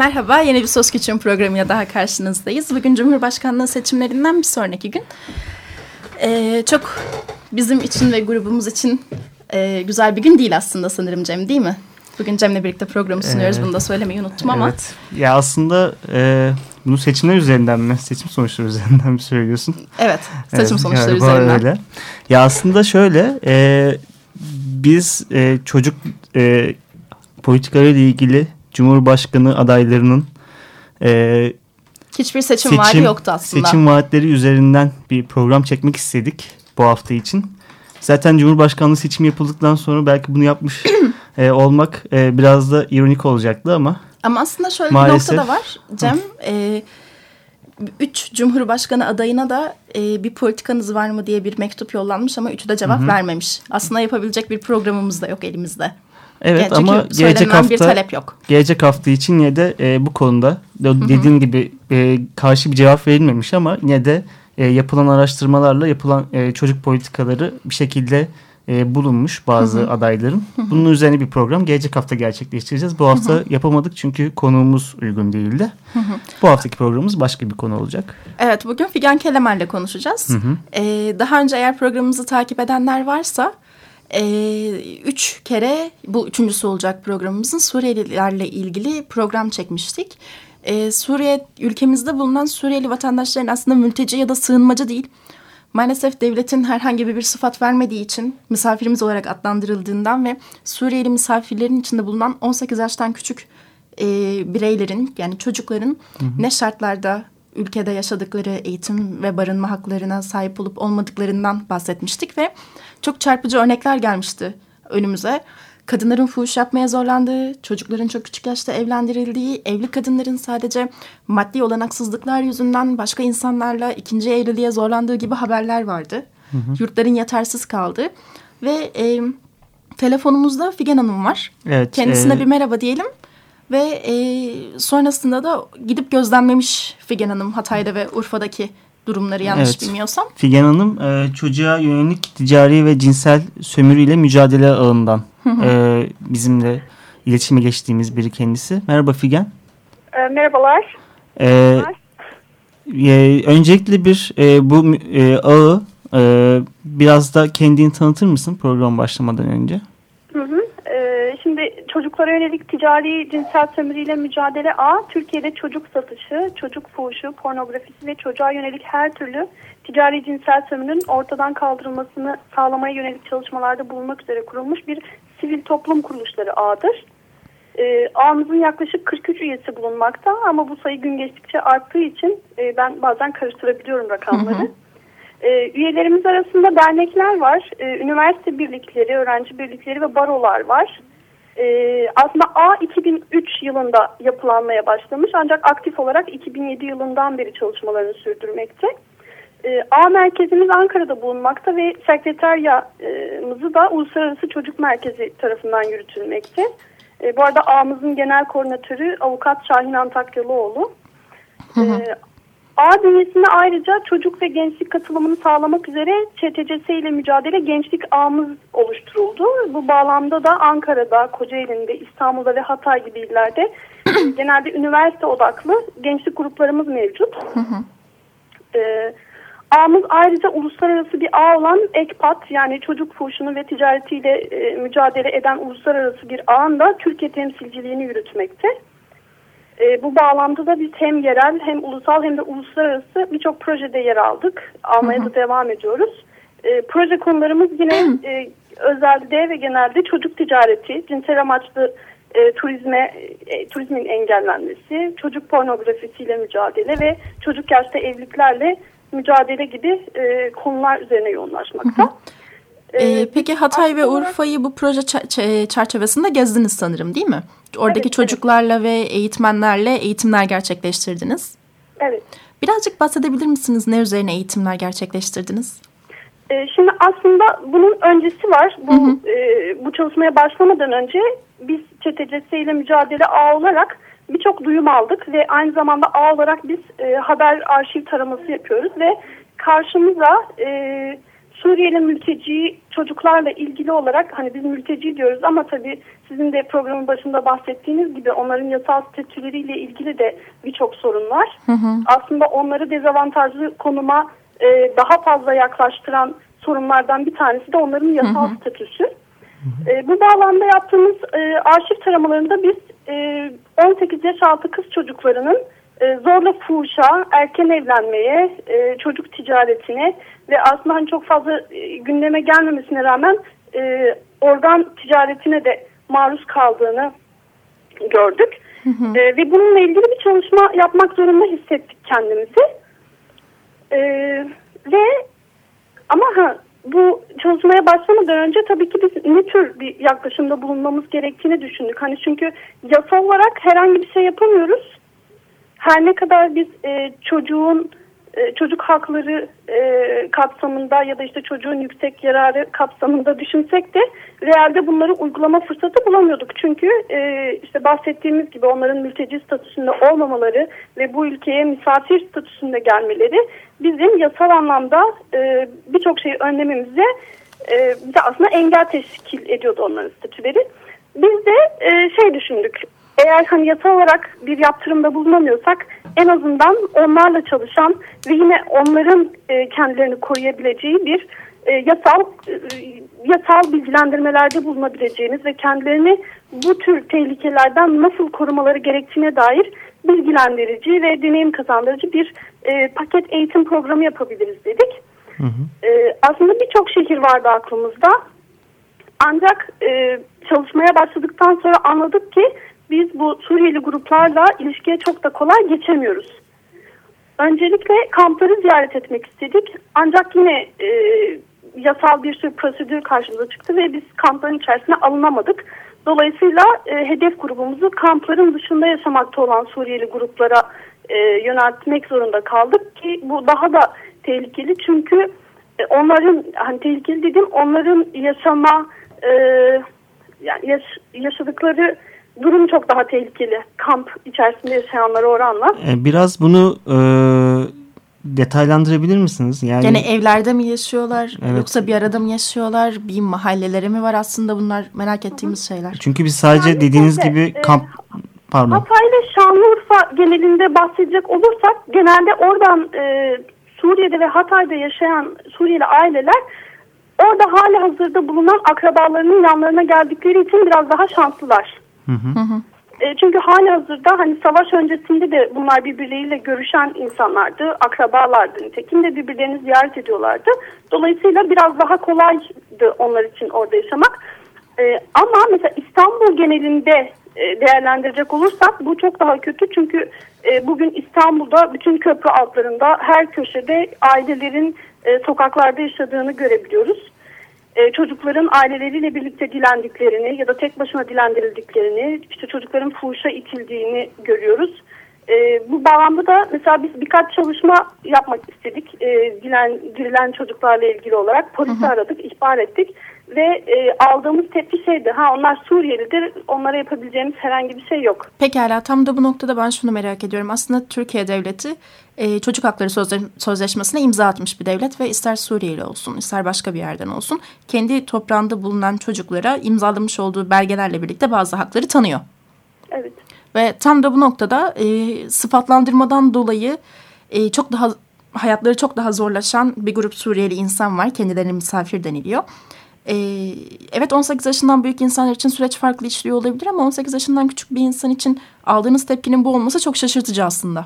Merhaba, yeni bir Söz Küçüğün programıyla daha karşınızdayız. Bugün Cumhurbaşkanlığı seçimlerinden bir sonraki gün. Ee, çok bizim için ve grubumuz için e, güzel bir gün değil aslında sanırım Cem değil mi? Bugün Cem'le birlikte programı sunuyoruz. Ee, Bunu da söylemeyi unuttum ama. Evet. Ya aslında e, bunu seçimler üzerinden mi? Seçim sonuçları üzerinden mi söylüyorsun? Evet. Seçim evet, sonuçları üzerinden. Öyle. Ya aslında şöyle e, biz e, çocuk e, politikalarıyla ilgili Cumhurbaşkanı adaylarının e, hiçbir seçim, seçim vaadi yoktu aslında. Seçim vaatleri üzerinden bir program çekmek istedik bu hafta için. Zaten Cumhurbaşkanlığı seçimi yapıldıktan sonra belki bunu yapmış e, olmak e, biraz da ironik olacaktı ama. Ama aslında şöyle maalesef, bir nokta da var Cem. e, üç Cumhurbaşkanı adayına da e, bir politikanız var mı diye bir mektup yollanmış ama üçü de cevap Hı -hı. vermemiş. Aslında yapabilecek bir programımız da yok elimizde. Evet yani ama gelecek hafta bir talep yok. Gelecek hafta için yine de e, bu konuda dediğin gibi e, karşı bir cevap verilmemiş ama yine de e, yapılan araştırmalarla yapılan e, çocuk politikaları bir şekilde e, bulunmuş bazı hı hı. adayların. Hı hı. Bunun üzerine bir program gelecek hafta gerçekleştireceğiz. Bu hafta hı hı. yapamadık çünkü konuğumuz uygun değildi. Hı hı. Bu haftaki programımız başka bir konu olacak. Evet bugün Figen Kelemer'le konuşacağız. Hı hı. Ee, daha önce eğer programımızı takip edenler varsa e, üç kere bu üçüncüsü olacak programımızın Suriyelilerle ilgili program çekmiştik. E, Suriye ülkemizde bulunan Suriyeli vatandaşların aslında mülteci ya da sığınmacı değil. Maalesef devletin herhangi bir sıfat vermediği için misafirimiz olarak adlandırıldığından ve Suriyeli misafirlerin içinde bulunan 18 yaştan küçük e, bireylerin yani çocukların hı hı. ne şartlarda ülkede yaşadıkları eğitim ve barınma haklarına sahip olup olmadıklarından bahsetmiştik ve çok çarpıcı örnekler gelmişti önümüze. Kadınların fuhuş yapmaya zorlandığı, çocukların çok küçük yaşta evlendirildiği, evli kadınların sadece maddi olanaksızlıklar yüzünden başka insanlarla ikinci evliliğe zorlandığı gibi haberler vardı. Hı hı. Yurtların yetersiz kaldı ve e, telefonumuzda Figen Hanım var. Evet, Kendisine e... bir merhaba diyelim. Ve e, sonrasında da gidip gözlemlemiş Figen Hanım Hatay'da ve Urfa'daki durumları yanlış evet. bilmiyorsam. Figen Hanım e, çocuğa yönelik ticari ve cinsel sömürüyle mücadele ağından e, bizimle iletişime geçtiğimiz biri kendisi. Merhaba Figen. E, merhabalar. E, e, öncelikle bir e, bu e, ağı e, biraz da kendini tanıtır mısın program başlamadan önce? Hı hı. E, şimdi çocuklara yönelik ticari cinsel sömürüyle mücadele A, Türkiye'de çocuk satışı, çocuk fuhuşu, pornografisi ve çocuğa yönelik her türlü ticari cinsel sömürünün ortadan kaldırılmasını sağlamaya yönelik çalışmalarda bulunmak üzere kurulmuş bir sivil toplum kuruluşları ağdır. E, ağımızın yaklaşık 43 üyesi bulunmakta ama bu sayı gün geçtikçe arttığı için e, ben bazen karıştırabiliyorum rakamları. Hı hı. E, üyelerimiz arasında dernekler var, e, üniversite birlikleri, öğrenci birlikleri ve barolar var. E, aslında A 2003 yılında yapılanmaya başlamış ancak aktif olarak 2007 yılından beri çalışmalarını sürdürmekte. E, A merkezimiz Ankara'da bulunmakta ve sekreteryamızı da Uluslararası Çocuk Merkezi tarafından yürütülmekte. E, bu arada A'mızın genel koordinatörü avukat Şahin Antakyalıoğlu. Hı hı. A bünyesinde ayrıca çocuk ve gençlik katılımını sağlamak üzere ÇTCS ile mücadele gençlik ağımız oluşturuldu. Bu bağlamda da Ankara'da, Kocaeli'nde, İstanbul'da ve Hatay gibi illerde genelde üniversite odaklı gençlik gruplarımız mevcut. Hı hı. Ee, ağımız ayrıca uluslararası bir ağ olan EKPAT yani çocuk fuhuşunu ve ticaretiyle e, mücadele eden uluslararası bir ağın da Türkiye temsilciliğini yürütmekte. E, bu bağlamda da biz hem yerel hem ulusal hem de uluslararası birçok projede yer aldık. Almaya da devam ediyoruz. E, proje konularımız yine e, özelde ve genelde çocuk ticareti, cinsel amaçlı e, turizme e, turizmin engellenmesi, çocuk pornografisiyle mücadele ve çocuk yaşta evliliklerle mücadele gibi e, konular üzerine yoğunlaşmakta. Ee, peki Hatay ve Urfa'yı bu proje çerçevesinde gezdiniz sanırım değil mi? Oradaki evet, çocuklarla evet. ve eğitmenlerle eğitimler gerçekleştirdiniz. Evet. Birazcık bahsedebilir misiniz? Ne üzerine eğitimler gerçekleştirdiniz? Ee, şimdi aslında bunun öncesi var. Bu, hı hı. E, bu çalışmaya başlamadan önce biz ÇTCS ile mücadele ağ olarak birçok duyum aldık ve aynı zamanda ağ olarak biz e, haber arşiv taraması yapıyoruz ve karşımıza e, Suriyeli mülteci çocuklarla ilgili olarak hani biz mülteci diyoruz ama tabii sizin de programın başında bahsettiğiniz gibi onların yasal statüleriyle ilgili de birçok sorun var. Hı hı. Aslında onları dezavantajlı konuma e, daha fazla yaklaştıran sorunlardan bir tanesi de onların yasal hı hı. statüsü. E, bu bağlamda yaptığımız e, arşiv taramalarında biz e, 18 yaş altı kız çocuklarının zorla fuhuşa, erken evlenmeye, e, çocuk ticaretine ve aslında hani çok fazla e, gündeme gelmemesine rağmen e, organ ticaretine de maruz kaldığını gördük. Hı hı. E, ve bununla ilgili bir çalışma yapmak zorunda hissettik kendimizi. E, ve ama ha, bu çalışmaya başlamadan önce tabii ki biz ne tür bir yaklaşımda bulunmamız gerektiğini düşündük. Hani çünkü yasal olarak herhangi bir şey yapamıyoruz. Her ne kadar biz e, çocuğun e, çocuk hakları e, kapsamında ya da işte çocuğun yüksek yararı kapsamında düşünsek de realde bunları uygulama fırsatı bulamıyorduk. Çünkü e, işte bahsettiğimiz gibi onların mülteci statüsünde olmamaları ve bu ülkeye misafir statüsünde gelmeleri bizim yasal anlamda e, birçok şeyi önlememize e, bize aslında engel teşkil ediyordu onların statüleri. Biz de e, şey düşündük eğer hani yasal olarak bir yaptırımda bulunamıyorsak en azından onlarla çalışan ve yine onların e, kendilerini koruyabileceği bir e, yasal e, yasal bilgilendirmelerde bulunabileceğiniz ve kendilerini bu tür tehlikelerden nasıl korumaları gerektiğine dair bilgilendirici ve deneyim kazandırıcı bir e, paket eğitim programı yapabiliriz dedik. Hı hı. E, aslında birçok şehir vardı aklımızda. Ancak e, çalışmaya başladıktan sonra anladık ki biz bu Suriyeli gruplarla ilişkiye çok da kolay geçemiyoruz. Öncelikle kampları ziyaret etmek istedik. Ancak yine e, yasal bir sürü prosedür karşımıza çıktı ve biz kampların içerisine alınamadık. Dolayısıyla e, hedef grubumuzu kampların dışında yaşamakta olan Suriyeli gruplara e, yöneltmek zorunda kaldık ki bu daha da tehlikeli çünkü e, onların hani tehlikeli dedim onların yaşama e, yani yaş, yaşadıkları durum çok daha tehlikeli kamp içerisinde yaşayanlara oranla. E, biraz bunu e, detaylandırabilir misiniz? Yani yani evlerde mi yaşıyorlar evet. yoksa bir arada mı yaşıyorlar? Bir mahalleleri mi var aslında bunlar merak ettiğimiz şeyler. Çünkü biz sadece yani dediğiniz de, gibi e, kamp pardon. Hatay ve Şanlıurfa genelinde bahsedecek olursak genelde oradan e, Suriye'de ve Hatay'da yaşayan Suriyeli aileler orada hali hazırda bulunan akrabalarının yanlarına geldikleri için biraz daha şanslılar. Hı hı. E, çünkü hali hazırda hani savaş öncesinde de bunlar birbirleriyle görüşen insanlardı, akrabalardı. Nitekim de birbirlerini ziyaret ediyorlardı. Dolayısıyla biraz daha kolaydı onlar için orada yaşamak. E, ama mesela İstanbul genelinde e, değerlendirecek olursak bu çok daha kötü. Çünkü e, bugün İstanbul'da bütün köprü altlarında her köşede ailelerin e, sokaklarda yaşadığını görebiliyoruz e, çocukların aileleriyle birlikte dilendiklerini ya da tek başına dilendirildiklerini, işte çocukların fuhuşa itildiğini görüyoruz. E, bu bağlamda da mesela biz birkaç çalışma yapmak istedik. E, dilen, dirilen çocuklarla ilgili olarak polisi aradık, ihbar ettik ve e, aldığımız tepki şeydi. Ha onlar Suriyelidir. Onlara yapabileceğimiz herhangi bir şey yok. Pekala tam da bu noktada ben şunu merak ediyorum. Aslında Türkiye devleti e, çocuk hakları sözle sözleşmesine imza atmış bir devlet ve ister Suriyeli olsun ister başka bir yerden olsun kendi toprağında bulunan çocuklara imzalamış olduğu belgelerle birlikte bazı hakları tanıyor. Evet. Ve tam da bu noktada e, sıfatlandırmadan dolayı e, çok daha hayatları çok daha zorlaşan bir grup Suriyeli insan var. Kendilerine misafir deniliyor. Ee, evet 18 yaşından büyük insanlar için süreç farklı işliyor olabilir ama 18 yaşından küçük bir insan için aldığınız tepkinin bu olması çok şaşırtıcı aslında.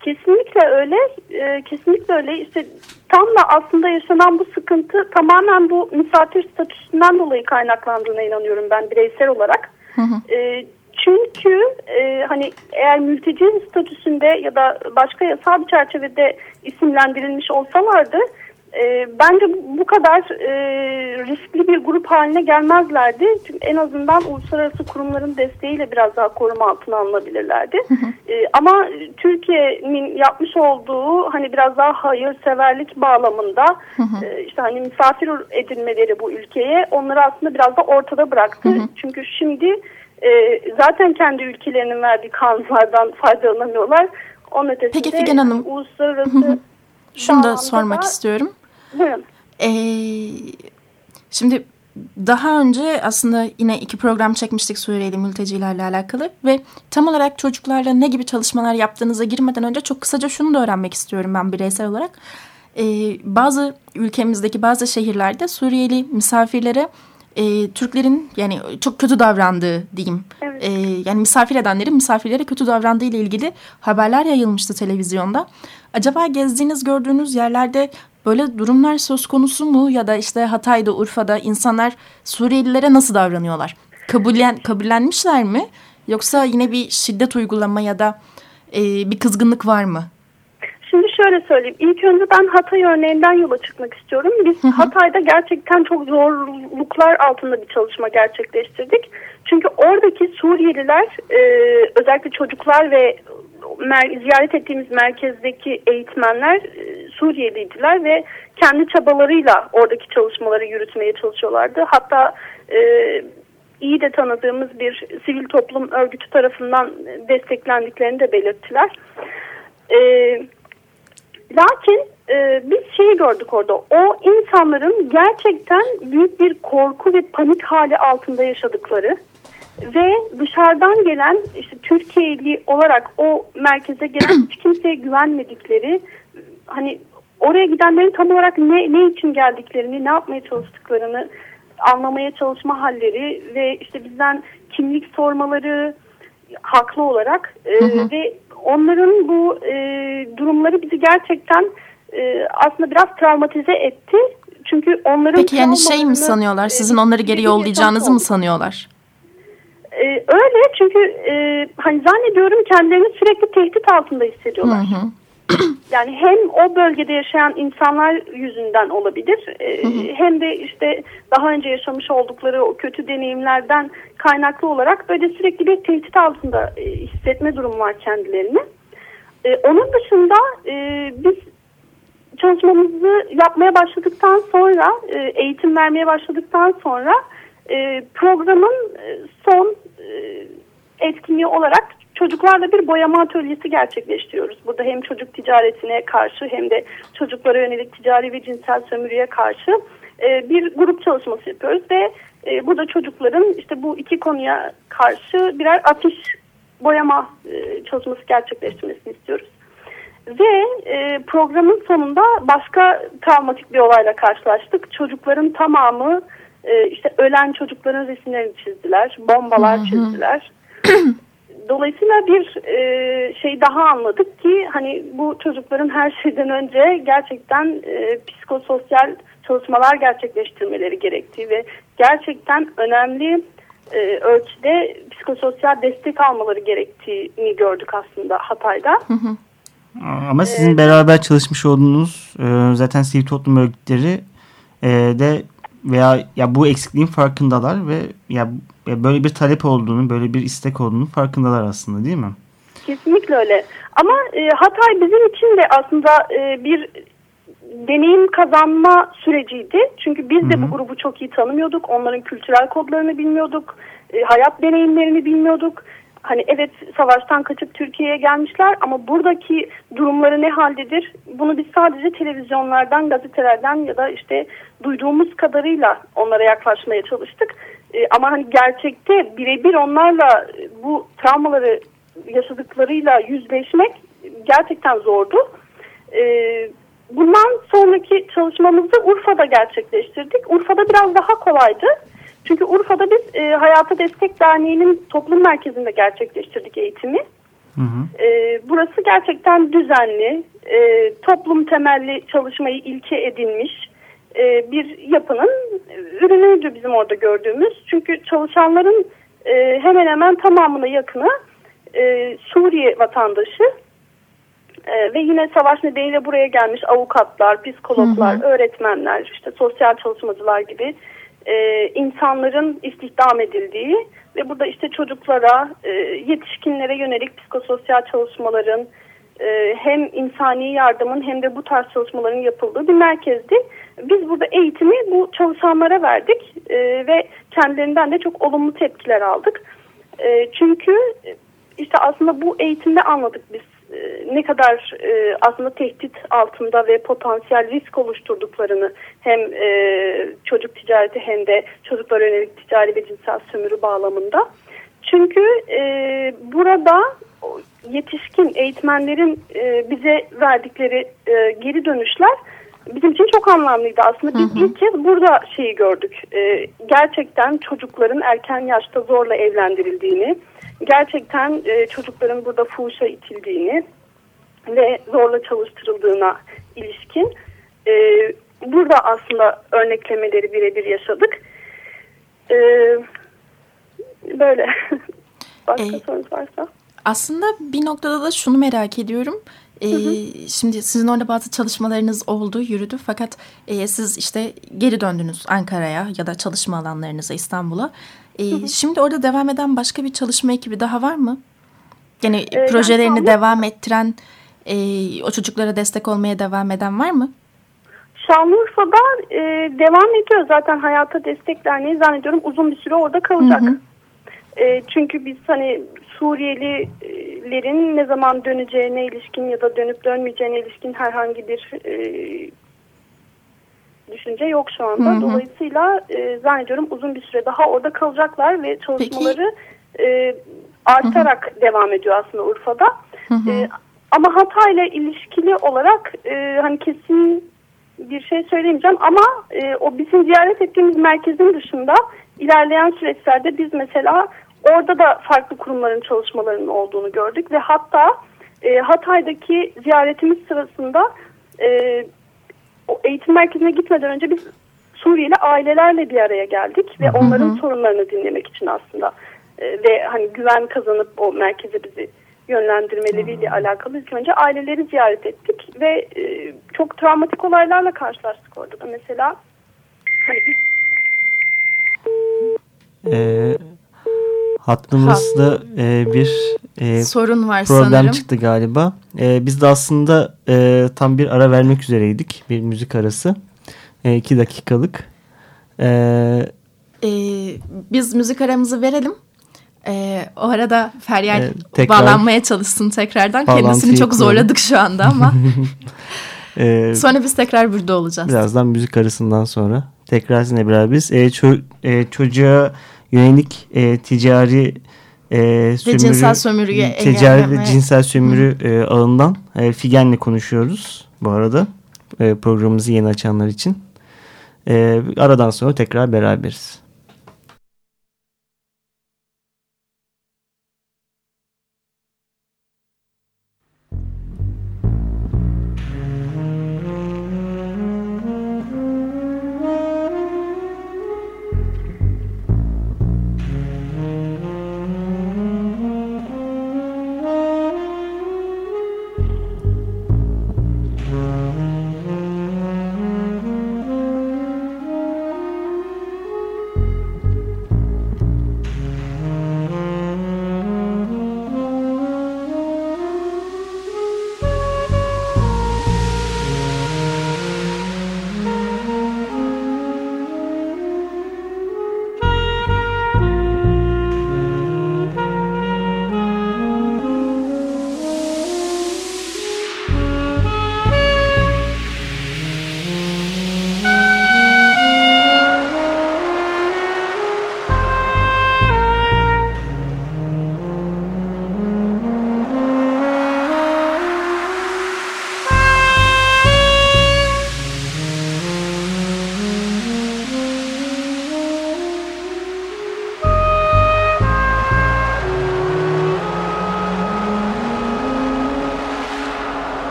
Kesinlikle öyle. Ee, kesinlikle öyle. İşte tam da aslında yaşanan bu sıkıntı tamamen bu misafir statüsünden dolayı kaynaklandığına inanıyorum ben bireysel olarak. Hı hı. Ee, çünkü e, hani eğer mülteci statüsünde ya da başka yasal bir çerçevede isimlendirilmiş olsalardı e, bence bu kadar e, riskli bir grup haline gelmezlerdi. Çünkü en azından uluslararası kurumların desteğiyle biraz daha koruma altına alınabilirlerdi. E, ama Türkiye'nin yapmış olduğu hani biraz daha hayırseverlik bağlamında e, işte hani misafir edilmeleri bu ülkeye onları aslında biraz da ortada bıraktı. Çünkü şimdi e, zaten kendi ülkelerinin verdiği kanunlardan faydalanamıyorlar. Onun ötesinde Peki Figen Hanım. uluslararası Şunu da sormak istiyorum. Buyurun. Ee, şimdi daha önce aslında yine iki program çekmiştik Suriyeli mültecilerle alakalı ve tam olarak çocuklarla ne gibi çalışmalar yaptığınıza girmeden önce çok kısaca şunu da öğrenmek istiyorum ben bireysel olarak. Ee, bazı ülkemizdeki bazı şehirlerde Suriyeli misafirlere e, Türklerin yani çok kötü davrandığı diyeyim. Evet. E, yani misafir edenlerin misafirlere kötü davrandığı ile ilgili haberler yayılmıştı televizyonda. Acaba gezdiğiniz gördüğünüz yerlerde böyle durumlar söz konusu mu ya da işte Hatay'da Urfa'da insanlar Suriyelilere nasıl davranıyorlar? Kabullen, kabullenmişler mi? Yoksa yine bir şiddet uygulama ya da e, bir kızgınlık var mı? Şimdi şöyle söyleyeyim. İlk önce ben Hatay örneğinden yola çıkmak istiyorum. Biz Hatay'da gerçekten çok zorluklar altında bir çalışma gerçekleştirdik. Çünkü oradaki Suriyeliler e, özellikle çocuklar ve ziyaret ettiğimiz merkezdeki eğitmenler e, Suriyeliydiler ve kendi çabalarıyla oradaki çalışmaları yürütmeye çalışıyorlardı. Hatta e, iyi de tanıdığımız bir sivil toplum örgütü tarafından desteklendiklerini de belirttiler. Evet Lakin e, biz şeyi gördük orada. O insanların gerçekten büyük bir korku ve panik hali altında yaşadıkları ve dışarıdan gelen işte Türkiye'li olarak o merkeze gelen hiç kimseye güvenmedikleri hani oraya gidenlerin tam olarak ne, ne için geldiklerini, ne yapmaya çalıştıklarını anlamaya çalışma halleri ve işte bizden kimlik sormaları haklı olarak e, hı hı. ve onların bu e, durumları bizi gerçekten e, aslında biraz travmatize etti. Çünkü onların Peki yani şey mi sanıyorlar? Sizin onları geri yollayacağınızı mı sanıyorlar? Ee, öyle çünkü e, hani zannediyorum kendilerini sürekli tehdit altında hissediyorlar. Hı hı. yani hem o bölgede yaşayan insanlar yüzünden olabilir e, hı hı. hem de işte daha önce yaşamış oldukları o kötü deneyimlerden kaynaklı olarak böyle sürekli bir tehdit altında e, hissetme durumu var kendilerini. E, onun dışında e, biz çalışmamızı yapmaya başladıktan sonra e, eğitim vermeye başladıktan sonra e, programın son e, etkinliği olarak çocuklarla bir boyama atölyesi gerçekleştiriyoruz. Burada hem çocuk ticaretine karşı hem de çocuklara yönelik ticari ve cinsel sömürüye karşı e, bir grup çalışması yapıyoruz ve e, burada çocukların işte bu iki konuya karşı birer afiş boyama e, çalışması gerçekleştirmesini istiyoruz. Ve e, programın sonunda başka travmatik bir olayla karşılaştık. Çocukların tamamı e, işte ölen çocukların resimlerini çizdiler, bombalar çizdiler. Dolayısıyla bir e, şey daha anladık ki hani bu çocukların her şeyden önce gerçekten e, psikososyal çalışmalar gerçekleştirmeleri gerektiği ve gerçekten önemli e, ölçüde psikososyal destek almaları gerektiğini gördük aslında Hatay'da. Hı hı. Ama sizin ee, beraber çalışmış olduğunuz e, zaten sivil toplum örgütleri e, de veya ya bu eksikliğin farkındalar ve ya böyle bir talep olduğunu, böyle bir istek olduğunu farkındalar aslında değil mi? Kesinlikle öyle. Ama e, Hatay bizim için de aslında e, bir deneyim kazanma süreciydi. Çünkü biz de Hı -hı. bu grubu çok iyi tanımıyorduk. Onların kültürel kodlarını bilmiyorduk. E, hayat deneyimlerini bilmiyorduk. Hani evet savaştan kaçıp Türkiye'ye gelmişler ama buradaki durumları ne haldedir? Bunu biz sadece televizyonlardan, gazetelerden ya da işte duyduğumuz kadarıyla onlara yaklaşmaya çalıştık. E, ama hani gerçekte birebir onlarla bu travmaları yaşadıklarıyla yüzleşmek gerçekten zordu. E, bundan sonraki çalışmamızı Urfa'da gerçekleştirdik. Urfa'da biraz daha kolaydı. Çünkü Urfa'da biz e, Hayata Destek Derneği'nin toplum merkezinde gerçekleştirdik eğitimi. Hı hı. E, burası gerçekten düzenli, e, toplum temelli çalışmayı ilke edinmiş e, bir yapının ürünüydü bizim orada gördüğümüz. Çünkü çalışanların e, hemen hemen tamamına yakını e, Suriye vatandaşı E, ve yine savaş nedeniyle buraya gelmiş avukatlar, psikologlar, hı hı. öğretmenler, işte sosyal çalışmacılar gibi e, insanların istihdam edildiği ve burada işte çocuklara, e, yetişkinlere yönelik psikososyal çalışmaların e, hem insani yardımın hem de bu tarz çalışmaların yapıldığı bir merkezdi. Biz burada eğitimi bu çalışanlara verdik e, ve kendilerinden de çok olumlu tepkiler aldık. E, çünkü işte aslında bu eğitimde anladık biz e, ne kadar e, aslında tehdit altında ve potansiyel risk oluşturduklarını hem e, çocuk ticareti hem de çocuklara yönelik ticari ve cinsel sömürü bağlamında. Çünkü e, burada yetişkin eğitmenlerin e, bize verdikleri e, geri dönüşler bizim için çok anlamlıydı aslında. Biz hı hı. ilk kez burada şeyi gördük. E, gerçekten çocukların erken yaşta zorla evlendirildiğini, gerçekten e, çocukların burada fuhuşa itildiğini ve zorla çalıştırıldığına ilişkin e, burada aslında örneklemeleri birebir yaşadık. E, böyle. Başka ee, sorunuz varsa. Aslında bir noktada da şunu merak ediyorum. Ee, hı hı. Şimdi sizin orada bazı çalışmalarınız oldu, yürüdü. Fakat e, siz işte geri döndünüz Ankara'ya ya da çalışma alanlarınıza İstanbul'a. E, hı hı. Şimdi orada devam eden başka bir çalışma ekibi daha var mı? Yani ee, projelerini yani, devam ettiren, e, o çocuklara destek olmaya devam eden var mı? Şanlıurfa'da e, devam ediyor zaten Hayata Destek Derneği zannediyorum uzun bir süre orada kalacak. Hı hı. E, çünkü biz hani Suriyelilerin ne zaman döneceğine ilişkin ya da dönüp dönmeyeceğine ilişkin herhangi bir e, düşünce yok şu anda. Hı hı. Dolayısıyla e, zannediyorum uzun bir süre daha orada kalacaklar ve çalışmaları e, artarak hı hı. devam ediyor aslında Urfa'da. Hı hı. E, ama Hatay'la ilişkili olarak e, hani kesin bir şey söyleyemeyeceğim ama e, o bizim ziyaret ettiğimiz merkezin dışında ilerleyen süreçlerde biz mesela orada da farklı kurumların çalışmalarının olduğunu gördük ve hatta e, Hatay'daki ziyaretimiz sırasında e, o eğitim merkezine gitmeden önce biz Suriyeli ailelerle bir araya geldik ve onların hı hı. sorunlarını dinlemek için aslında e, ve hani güven kazanıp o merkeze bizi yönlendirmeleriyle hmm. alakalı ilk önce aileleri ziyaret ettik ve e, çok travmatik olaylarla karşılaştık orada da mesela hani biz... Ee, hattımızda Hat. e, bir e, sorun var problem sanırım. çıktı galiba. E, biz de aslında e, tam bir ara vermek üzereydik. Bir müzik arası. E, iki dakikalık. E, e, biz müzik aramızı verelim. E, o arada Feryal e, bağlanmaya çalışsın tekrardan. Kendisini çok zorladık şu anda ama. e, sonra biz tekrar burada olacağız. Birazdan müzik arasından sonra tekrar sizinle beraberiz. E, ço e, çocuğa yönelik e, ticari e, sömürü, ve cinsel sömürüye ticari ve cinsel sömürü e, ağından e, Figen'le konuşuyoruz bu arada. E, programımızı yeni açanlar için. E, aradan sonra tekrar beraberiz.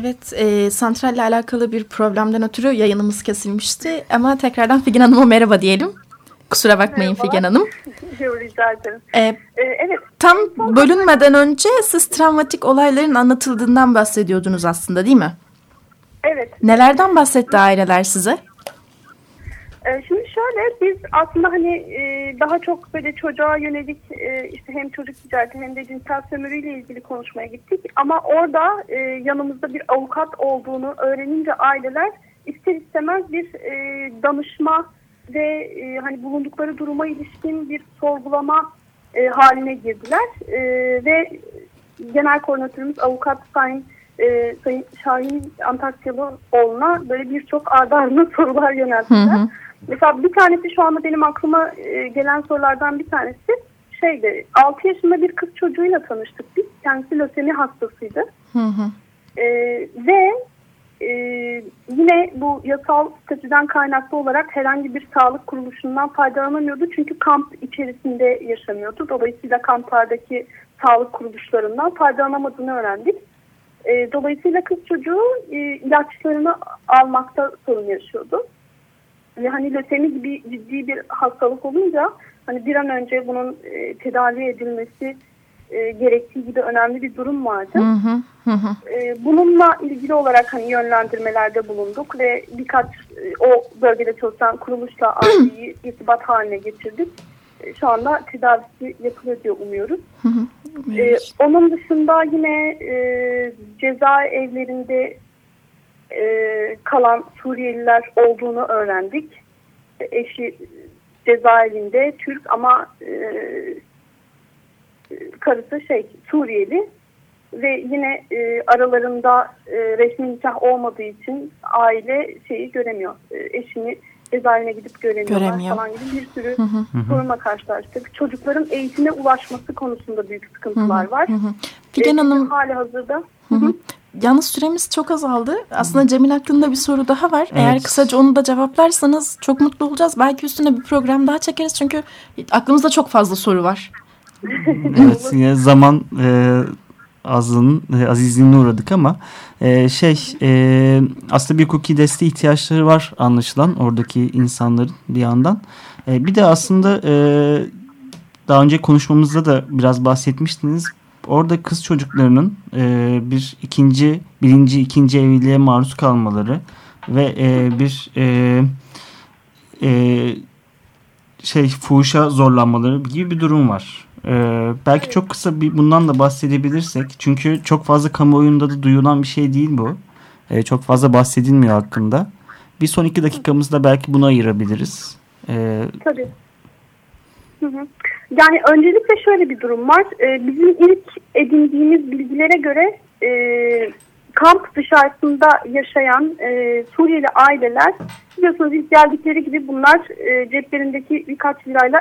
Evet, e, santralle alakalı bir problemden ötürü yayınımız kesilmişti. Ama tekrardan Figen Hanım'a merhaba diyelim. Kusura bakmayın Merhaba. Figen Hanım. Rica ederim. Ee, Ee, evet. tam bölünmeden önce siz travmatik olayların anlatıldığından bahsediyordunuz aslında değil mi? Evet. Nelerden bahsetti aileler size? Ee, şimdi şöyle biz aslında hani e, daha çok böyle çocuğa yönelik e, işte hem çocuk ticareti hem de cinsel sömürüyle ilgili konuşmaya gittik. Ama orada e, yanımızda bir avukat olduğunu öğrenince aileler ister istemez bir danışma ve hani bulundukları duruma ilişkin bir sorgulama haline girdiler. Ve genel koordinatörümüz avukat Sayın e, Sayın Şahin Antakyalıoğlu'na böyle birçok ardı ardına sorular yönelttiler. Hı hı. Mesela bir tanesi şu anda benim aklıma e, gelen sorulardan bir tanesi şeydi 6 yaşında bir kız çocuğuyla tanıştık biz. Kendisi lösemi hastasıydı. Hı hı. E, ve e, yine bu yasal statüden kaynaklı olarak herhangi bir sağlık kuruluşundan faydalanamıyordu. Çünkü kamp içerisinde yaşamıyordu. Dolayısıyla kamplardaki sağlık kuruluşlarından faydalanamadığını öğrendik. E, dolayısıyla kız çocuğu e, ilaçlarını almakta sorun yaşıyordu. Hani lösemi gibi ciddi bir hastalık olunca hani bir an önce bunun e, tedavi edilmesi e, gerektiği gibi önemli bir durum vardı. Hı hı. Hı. E, bununla ilgili olarak hani yönlendirmelerde bulunduk ve birkaç e, o bölgede çalışan kuruluşla aileyi irtibat haline getirdik. E, şu anda tedavisi yapılıyor diye umuyoruz. Hı hı. Ee, onun dışında yine e, cezaevlerinde e, kalan Suriyeliler olduğunu öğrendik. Eşi cezaevinde Türk ama e, karısı şey Suriyeli ve yine e, aralarında e, resmi nikah olmadığı için aile şeyi göremiyor. E, eşini cezaevine gidip göremiyorlar Göremiyor. falan gibi bir sürü Hı hı. sorunla karşılaştık. Çocukların eğitime ulaşması konusunda büyük sıkıntılar var. Hı hı. Figen Ee, Hanım hali hazırda. Hı hı. Yalnız süremiz çok azaldı. Aslında Cemil hakkında bir soru daha var. Eğer Evet. kısaca onu da cevaplarsanız çok mutlu olacağız. Belki üstüne bir program daha çekeriz çünkü aklımızda çok fazla soru var. Evet yine zaman e, azlığının e, azizliğine uğradık ama e, şey e, aslında bir hukuki desteğe ihtiyaçları var anlaşılan oradaki insanların bir yandan. E, bir de aslında e, daha önce konuşmamızda da biraz bahsetmiştiniz. Orada kız çocuklarının e, bir ikinci, birinci, ikinci evliliğe maruz kalmaları ve e, bir e, e, şey fuhuşa zorlanmaları gibi bir durum var. Ee, belki çok kısa bir bundan da bahsedebilirsek. Çünkü çok fazla kamuoyunda da duyulan bir şey değil bu. Ee, çok fazla bahsedilmiyor hakkında. Bir son iki dakikamızda belki buna ayırabiliriz. Ee, Tabii. Hı hı. Yani öncelikle şöyle bir durum var. Ee, bizim ilk edindiğimiz bilgilere göre e, kamp dışarısında yaşayan e, Suriyeli aileler biliyorsunuz ilk geldikleri gibi bunlar e, ceplerindeki birkaç lirayla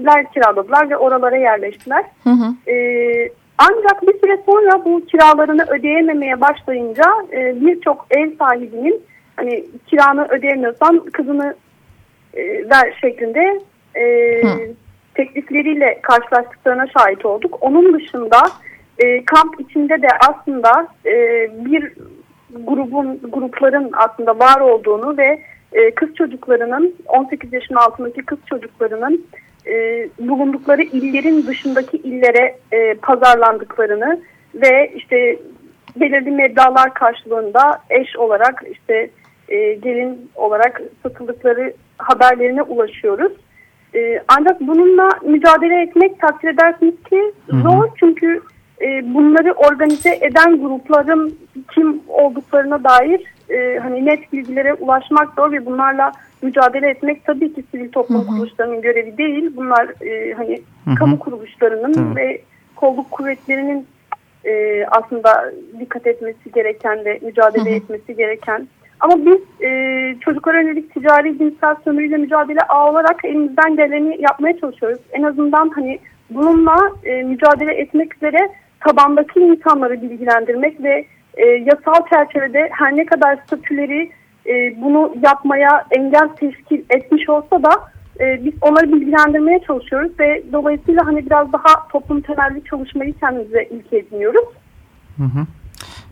evler kiraladılar ve oralara yerleştiler. Hı hı. Ee, ancak bir süre sonra bu kiralarını ödeyememeye başlayınca e, birçok ev sahibinin hani kiranı ödeyemiyorsan kızını e, ver şeklinde e, Hı. teklifleriyle karşılaştıklarına şahit olduk. Onun dışında e, kamp içinde de aslında e, bir grubun grupların aslında var olduğunu ve e, kız çocuklarının 18 yaşın altındaki kız çocuklarının e, bulundukları illerin dışındaki illere e, pazarlandıklarını ve işte belirli meblalar karşılığında eş olarak işte e, gelin olarak satıldıkları haberlerine ulaşıyoruz. E, ancak bununla mücadele etmek takdir edersiniz ki zor çünkü e, bunları organize eden grupların kim olduklarına dair e, hani net bilgilere ulaşmak zor ve bunlarla mücadele etmek tabii ki sivil toplum Hı hı. kuruluşlarının görevi değil. Bunlar e, hani Hı hı. kamu kuruluşlarının Tabii. ve kolluk kuvvetlerinin e, aslında dikkat etmesi gereken ve mücadele Hı hı. etmesi gereken. Ama biz e, çocuklara yönelik ticari cinsel sömürüyle mücadele ağ olarak elimizden geleni yapmaya çalışıyoruz. En azından hani bununla e, mücadele etmek üzere tabandaki insanları bilgilendirmek ve e, yasal çerçevede her ne kadar statüleri e, bunu yapmaya engel teşkil etmiş olsa da e, biz onları bilgilendirmeye çalışıyoruz ve dolayısıyla hani biraz daha toplum temelli çalışmayı kendimize ilke ediniyoruz. Hı hı.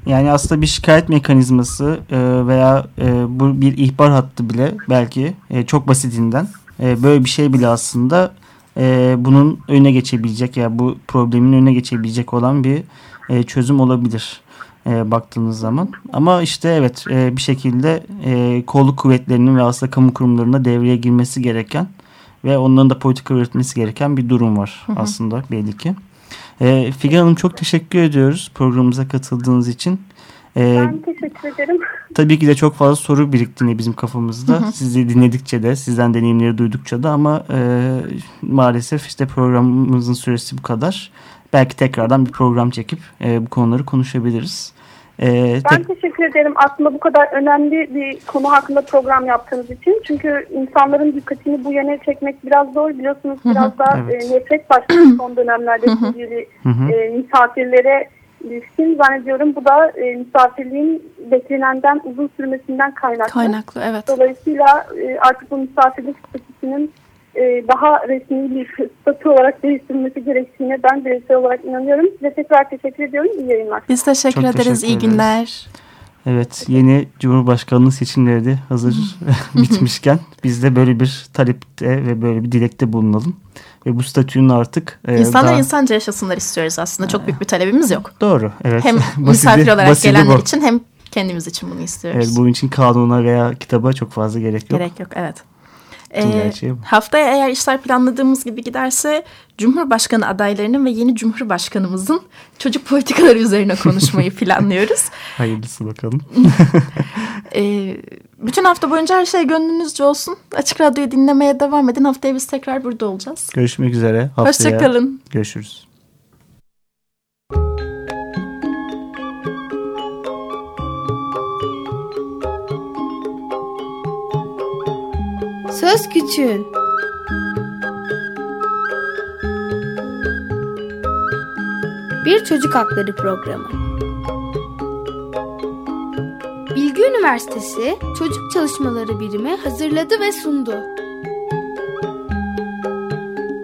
Yani aslında bir şikayet mekanizması e, veya e, bu bir ihbar hattı bile belki e, çok basitinden e, böyle bir şey bile aslında e, bunun önüne geçebilecek ya yani bu problemin önüne geçebilecek olan bir e, çözüm olabilir e, baktığınız zaman. Ama işte evet e, bir şekilde e, kolluk kuvvetlerinin ve aslında kamu kurumlarında devreye girmesi gereken ve onların da politika üretmesi gereken bir durum var hı hı. aslında belli ki. E, Figen Hanım çok teşekkür ediyoruz programımıza katıldığınız için. E, ben teşekkür ederim. Tabii ki de çok fazla soru biriktiğini bizim kafamızda. Hı hı. Sizi dinledikçe de, sizden deneyimleri duydukça da ama e, maalesef işte programımızın süresi bu kadar. Belki tekrardan bir program çekip e, bu konuları konuşabiliriz. Ee, ben teşekkür ederim aslında bu kadar önemli bir konu hakkında program yaptığınız için. Çünkü insanların dikkatini bu yöne çekmek biraz zor biliyorsunuz. Biraz da evet. e, nefret başladı son dönemlerde Suriyeli e, misafirlere ilişkin zannediyorum. Bu da e, misafirliğin beklenenden uzun sürmesinden kaynaklı. Kaynaklı evet. Dolayısıyla e, artık bu misafirlik statüsünün e, daha resmi bir statü olarak değiştirilmesi gerektiğine ben bireysel olarak inanıyorum. Size tekrar teşekkür ediyorum. İyi yayınlar. Biz teşekkür Çok ederiz. Teşekkür İyi günler. Evet yeni Cumhurbaşkanlığı seçimleri de hazır bitmişken biz de böyle bir talepte ve böyle bir dilekte bulunalım. Ve bu statünün artık... E, İnsanlar daha... insanca yaşasınlar istiyoruz aslında. Çok büyük bir talebimiz yok. Doğru. Evet. Hem misafir olarak gelenler bu. için hem kendimiz için bunu istiyoruz. Evet, bunun için kanuna veya kitaba çok fazla gerek yok. Gerek yok evet. E, haftaya eğer işler planladığımız gibi giderse Cumhurbaşkanı adaylarının ve yeni Cumhurbaşkanımızın çocuk politikaları üzerine konuşmayı planlıyoruz. Hayırlısı bakalım. e, bütün hafta boyunca her şey gönlünüzce olsun. Açık Radyo'yu dinlemeye devam edin. Haftaya biz tekrar burada olacağız. Görüşmek üzere. Haftaya Hoşçakalın. Görüşürüz. Söz Küçüğün Bir Çocuk Hakları Programı Bilgi Üniversitesi Çocuk Çalışmaları Birimi hazırladı ve sundu.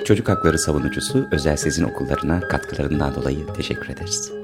Çocuk Hakları Savunucusu Özel Sezin Okullarına katkılarından dolayı teşekkür ederiz.